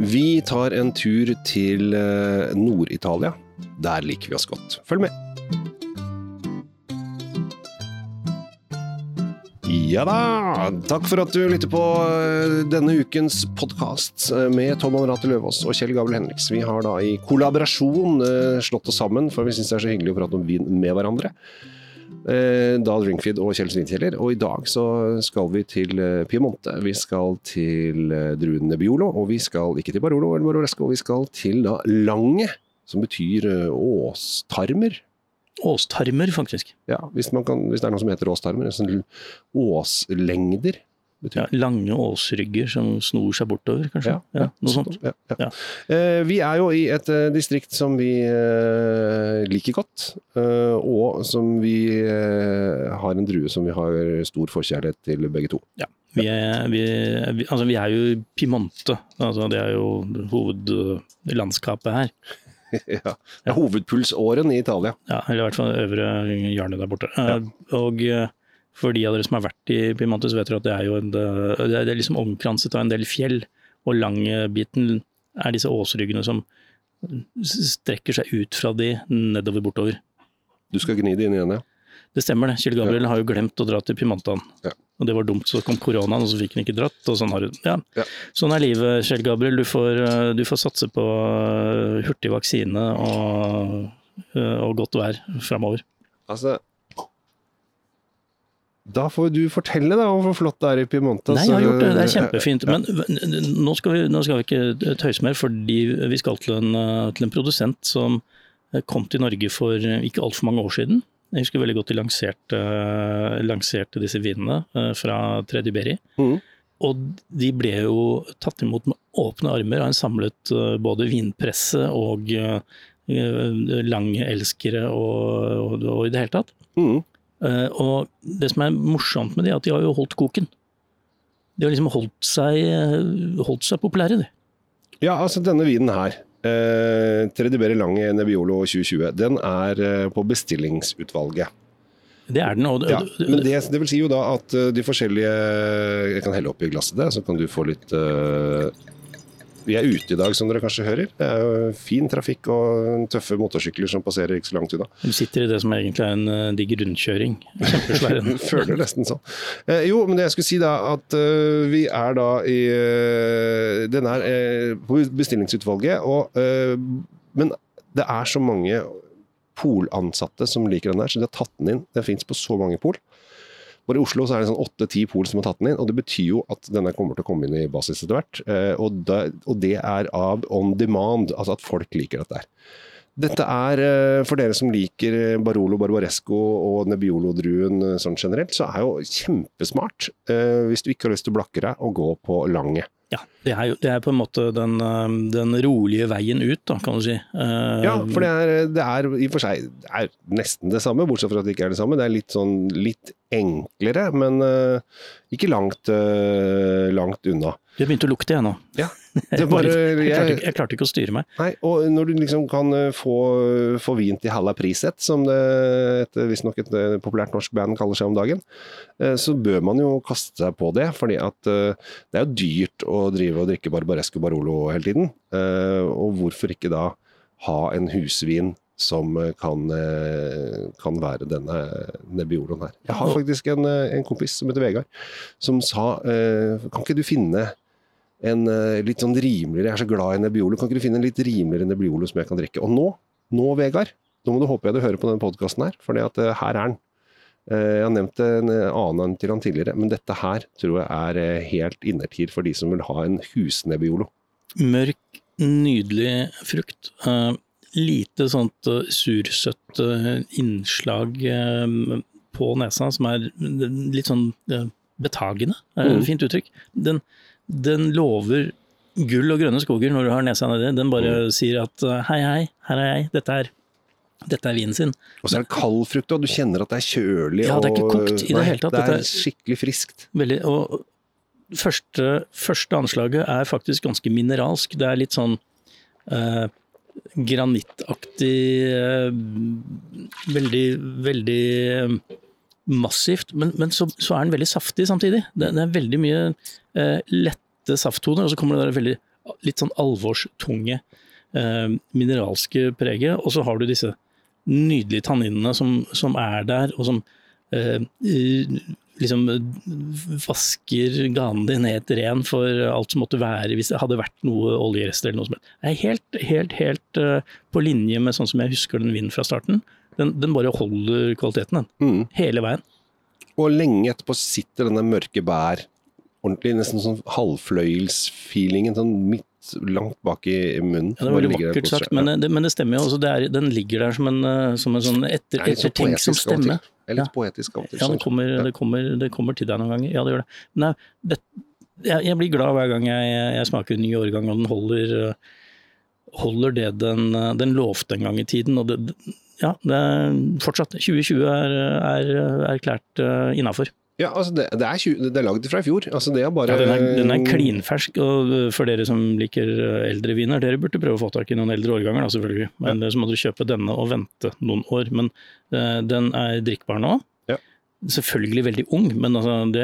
Vi tar en tur til eh, Nord-Italia. Der liker vi oss godt. Følg med. Ja da! Takk for at du lytter på eh, denne ukens podkast med Tom Anrate Løvaas og Kjell Gabel Henriks. Vi har da i kollaborasjon eh, slått oss sammen, for vi syns det er så hyggelig å prate om vin med hverandre. Eh, da Drinkfeed og Kjell Svinkjeller. Og i dag så skal vi til eh, Piemonte. Vi skal til eh, druen Nebbiolo, og vi skal ikke til Barolo eller Baroresco, vi skal til da Lange, som betyr åstarmer. Åstarmer, faktisk. Ja, hvis, kan, hvis, det er noe som heter åstarmer. Sånn åslengder. Ja, lange åsrygger som snor seg bortover, kanskje? Ja, ja, noe sånt. Ja, eh, vi er jo i et eh, distrikt som vi eh, liker godt, uh, og som vi har en drue som vi har stor forkjærlighet til begge to. Ja. Vi er, vi, vi, altså vi er jo Pimonte. altså det er jo hovedlandskapet her. ja, det er hovedpulsåren i Italia. Ja, eller i hvert fall øvre hjørnet der borte. Og for de av dere som har vært i Pimantus vet dere at det er jo en, det er liksom omkranset av en del fjell. Og langbiten er disse åsryggene som strekker seg ut fra de nedover bortover. Du skal gni det inn igjen, ja? Det stemmer det. Kjell Gabriel ja. har jo glemt å dra til Pimantan. Ja. Og det var dumt, så kom koronaen, og så fikk han ikke dratt. og Sånn, har hun. ja. ja. sånn er livet, Kjell Gabriel. Du får, du får satse på hurtig vaksine og, og godt vær framover. Altså, da får du fortelle da, om hvor flott det er i Piemonte. Nei, jeg har gjort det. Det er kjempefint. Men nå skal, vi, nå skal vi ikke tøyse mer, fordi vi skal til en, til en, produsent som kom til Norge for ikke altfor mange år siden. Jeg husker veldig godt de lanserte, lanserte disse vinene eh, fra Tredje Berry. Mm. Og de ble jo tatt imot med åpne armer av en samlet eh, både vinpresse og langelskere lange elskere og, og, og i det hele tatt. Mm. Eh, og det som er morsomt med det, er at de har jo holdt koken. De har liksom holdt seg, eh, holdt seg populære, de. Ja, altså denne vinen her, eh, Tredibere Lange Nebbiolo 2020, den er eh, på bestillingsutvalget. Det er den. Og, ja, men det, det, vil si jo da at de forskjellige Jeg kan helle oppi glasset det, så kan du få litt uh, vi er ute i dag, som dere kanskje hører. Det er jo fin trafikk og tøffe motorsykler som passerer ikke så langt unna. Du sitter i det som egentlig er en uh, digg rundkjøring. Kjempesvær en. Føler nesten sånn. Eh, jo, men det jeg skulle si da, at uh, vi er da i uh, Den er uh, på bestillingsutvalget, og, men det er så mange polansatte som liker den der, så de har tatt den inn. Den fins på så mange pol. Bare i Oslo så er det sånn åtte-ti pol som har tatt den inn, og det betyr jo at denne kommer til å komme inn i basis etter hvert. Eh, og, det er av on demand, altså at folk liker dette her. Dette er, eh, for dere som liker Barolo Barbaresco og Nebbiolo-druen eh, sånn generelt, så er jo kjempesmart, hvis du ikke har lyst til å blakke deg, og gå på Lange. Ja, det er, jo, det er på en måte den, den, rolige veien ut, da, kan du si. Ja, for det er, det er i og for seg nesten det samme, bortsett fra at det ikke er det samme. Det er litt sånn litt enklere, men uh, ikke langt, uh, langt unna. Det begynte å lukte, jeg nå. Ja, bare, jeg, jeg, klarte ikke, jeg, klarte ikke, å styre meg. Nei, og når du liksom kan uh, få, få vin til halva priset, som det visstnok et populært norsk band kaller seg om dagen, så bør man jo kaste seg på det. fordi at det er jo dyrt å drive og drikke Barbaresco Barolo hele tiden. Og hvorfor ikke da ha en husvin som eh, kan, eh, kan være denne Nebbioloen her. Jeg har faktisk en, eh, en, kompis som heter Vegard, som sa Kan ikke du finne en litt sånn rimeligere Jeg er så glad i Nebbiolo. Kan ikke du finne en litt rimeligere Nebbiolo som jeg kan drikke? Og nå, nå Vegard, nå må du håpe jeg du hører på denne podkasten her, for her er den. Jeg har nevnt en annen til han tidligere, men dette her tror jeg er helt innertid for de som vil ha en husnebbiolo. Mørk, nydelig frukt lite sånt sursøtt innslag på nesa som er litt sånn betagende. Mm. Fint uttrykk. Den, den, lover gull og grønne skoger når du har nesa nedi. Den bare mm. sier at hei, hei, her er jeg, dette er dette er vinen sin. Og så er det kald frukt, og du kjenner at det er kjølig. Ja, det er ikke kokt i det hele tatt. Det er skikkelig friskt. Veldig, og første, første anslaget er faktisk ganske mineralsk. Det er litt sånn eh, granittaktig eh, Veldig, veldig eh, massivt, men, men så, så, er den veldig saftig samtidig. Det, det er veldig mye eh, lette safttoner, og så kommer det der veldig litt sånn alvorstunge eh, mineralske preget. Og så har du disse nydelige tanninene som, som er der, og som eh, liksom vasker ganen din helt ren for alt som måtte være hvis det hadde vært noe oljerester eller noe som helst. Det er helt, helt, helt uh, på linje med sånn som jeg husker den vinden fra starten. Den, den bare holder kvaliteten, den. Mm. Hele veien. Og lenge etterpå sitter denne mørke bær ordentlig, nesten sånn halvfløyelsfeelingen sånn midt langt bak i munnen. Ja, det var veldig vakkert sagt, men det, men det, stemmer jo. Altså, er, den ligger der som en, eh, som en sånn etter, ettertenksom stemme. Det er litt poetisk av og til. Ja, det kommer, det, kommer, det kommer, til deg noen ganger. Ja, det gjør det. Men det, jeg, jeg, blir glad hver gang jeg, jeg, smaker en ny årgang, og den holder, holder det den, den lovte en gang i tiden. Og det, ja, det er fortsatt. 2020 er, er erklært uh, innafor. Ja, altså det, det, er, 20, det er lagd fra i fjor. Altså det er bare... Ja, den er, den er klinfersk, og for dere som liker eldre viner, dere burde prøve å få tak i noen eldre årganger, da, selvfølgelig. Men ja. så må dere kjøpe denne og vente noen år. Men uh, den er drikkbar nå. Selvfølgelig veldig ung, men altså det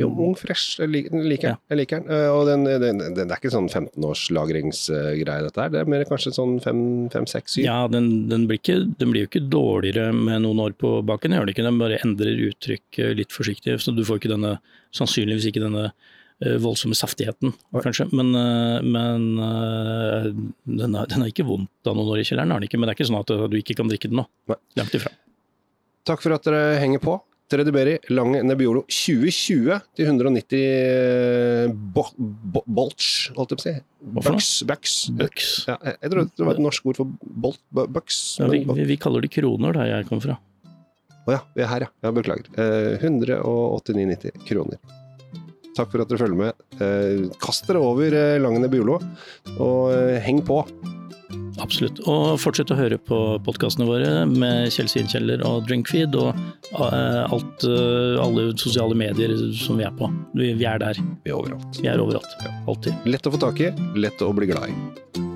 Jo, ung, fresh. Jeg liker, ja. jeg liker den. Og den, den, den, er ikke sånn 15-års lagringsgreie, dette her. Det er mer kanskje sånn 5-6-7. Ja, den, den, blir ikke, den, blir jo ikke dårligere med noen år på baken, gjør den ikke. Den bare endrer uttrykk litt forsiktig. Så du får ikke denne, sannsynligvis ikke denne voldsomme saftigheten, kanskje. Men, men den, er, den er ikke vondt av noen år i kjelleren, er den ikke. Men det er ikke sånn at du ikke kan drikke den nå. Langt ifra. Takk for at dere henger på. Tredje Lange Lang Nebbiolo 2020 til 190 bo, bo, bolch, holdt jeg på å si. Bucks. Bucks. Bucks. Ja, jeg tror det var et norsk ord for bolt, bucks. Ja, vi, vi, vi, kaller det kroner der jeg kommer fra. Å oh, ja, vi er her ja. ja beklager. Eh, 189,90 kroner. Takk for at dere følger med. Eh, kast dere over eh, Lang Nebbiolo, og eh, heng på. Absolutt. Og fortsett å høre på podkastene våre med Kjell Svinkjeller og Drinkfeed og uh, alt, uh, alle sosiale medier som vi er på. Vi, vi er der. Vi er overalt. Vi er overalt. Ja. Alltid. Lett å få tak i, lett å bli glad i.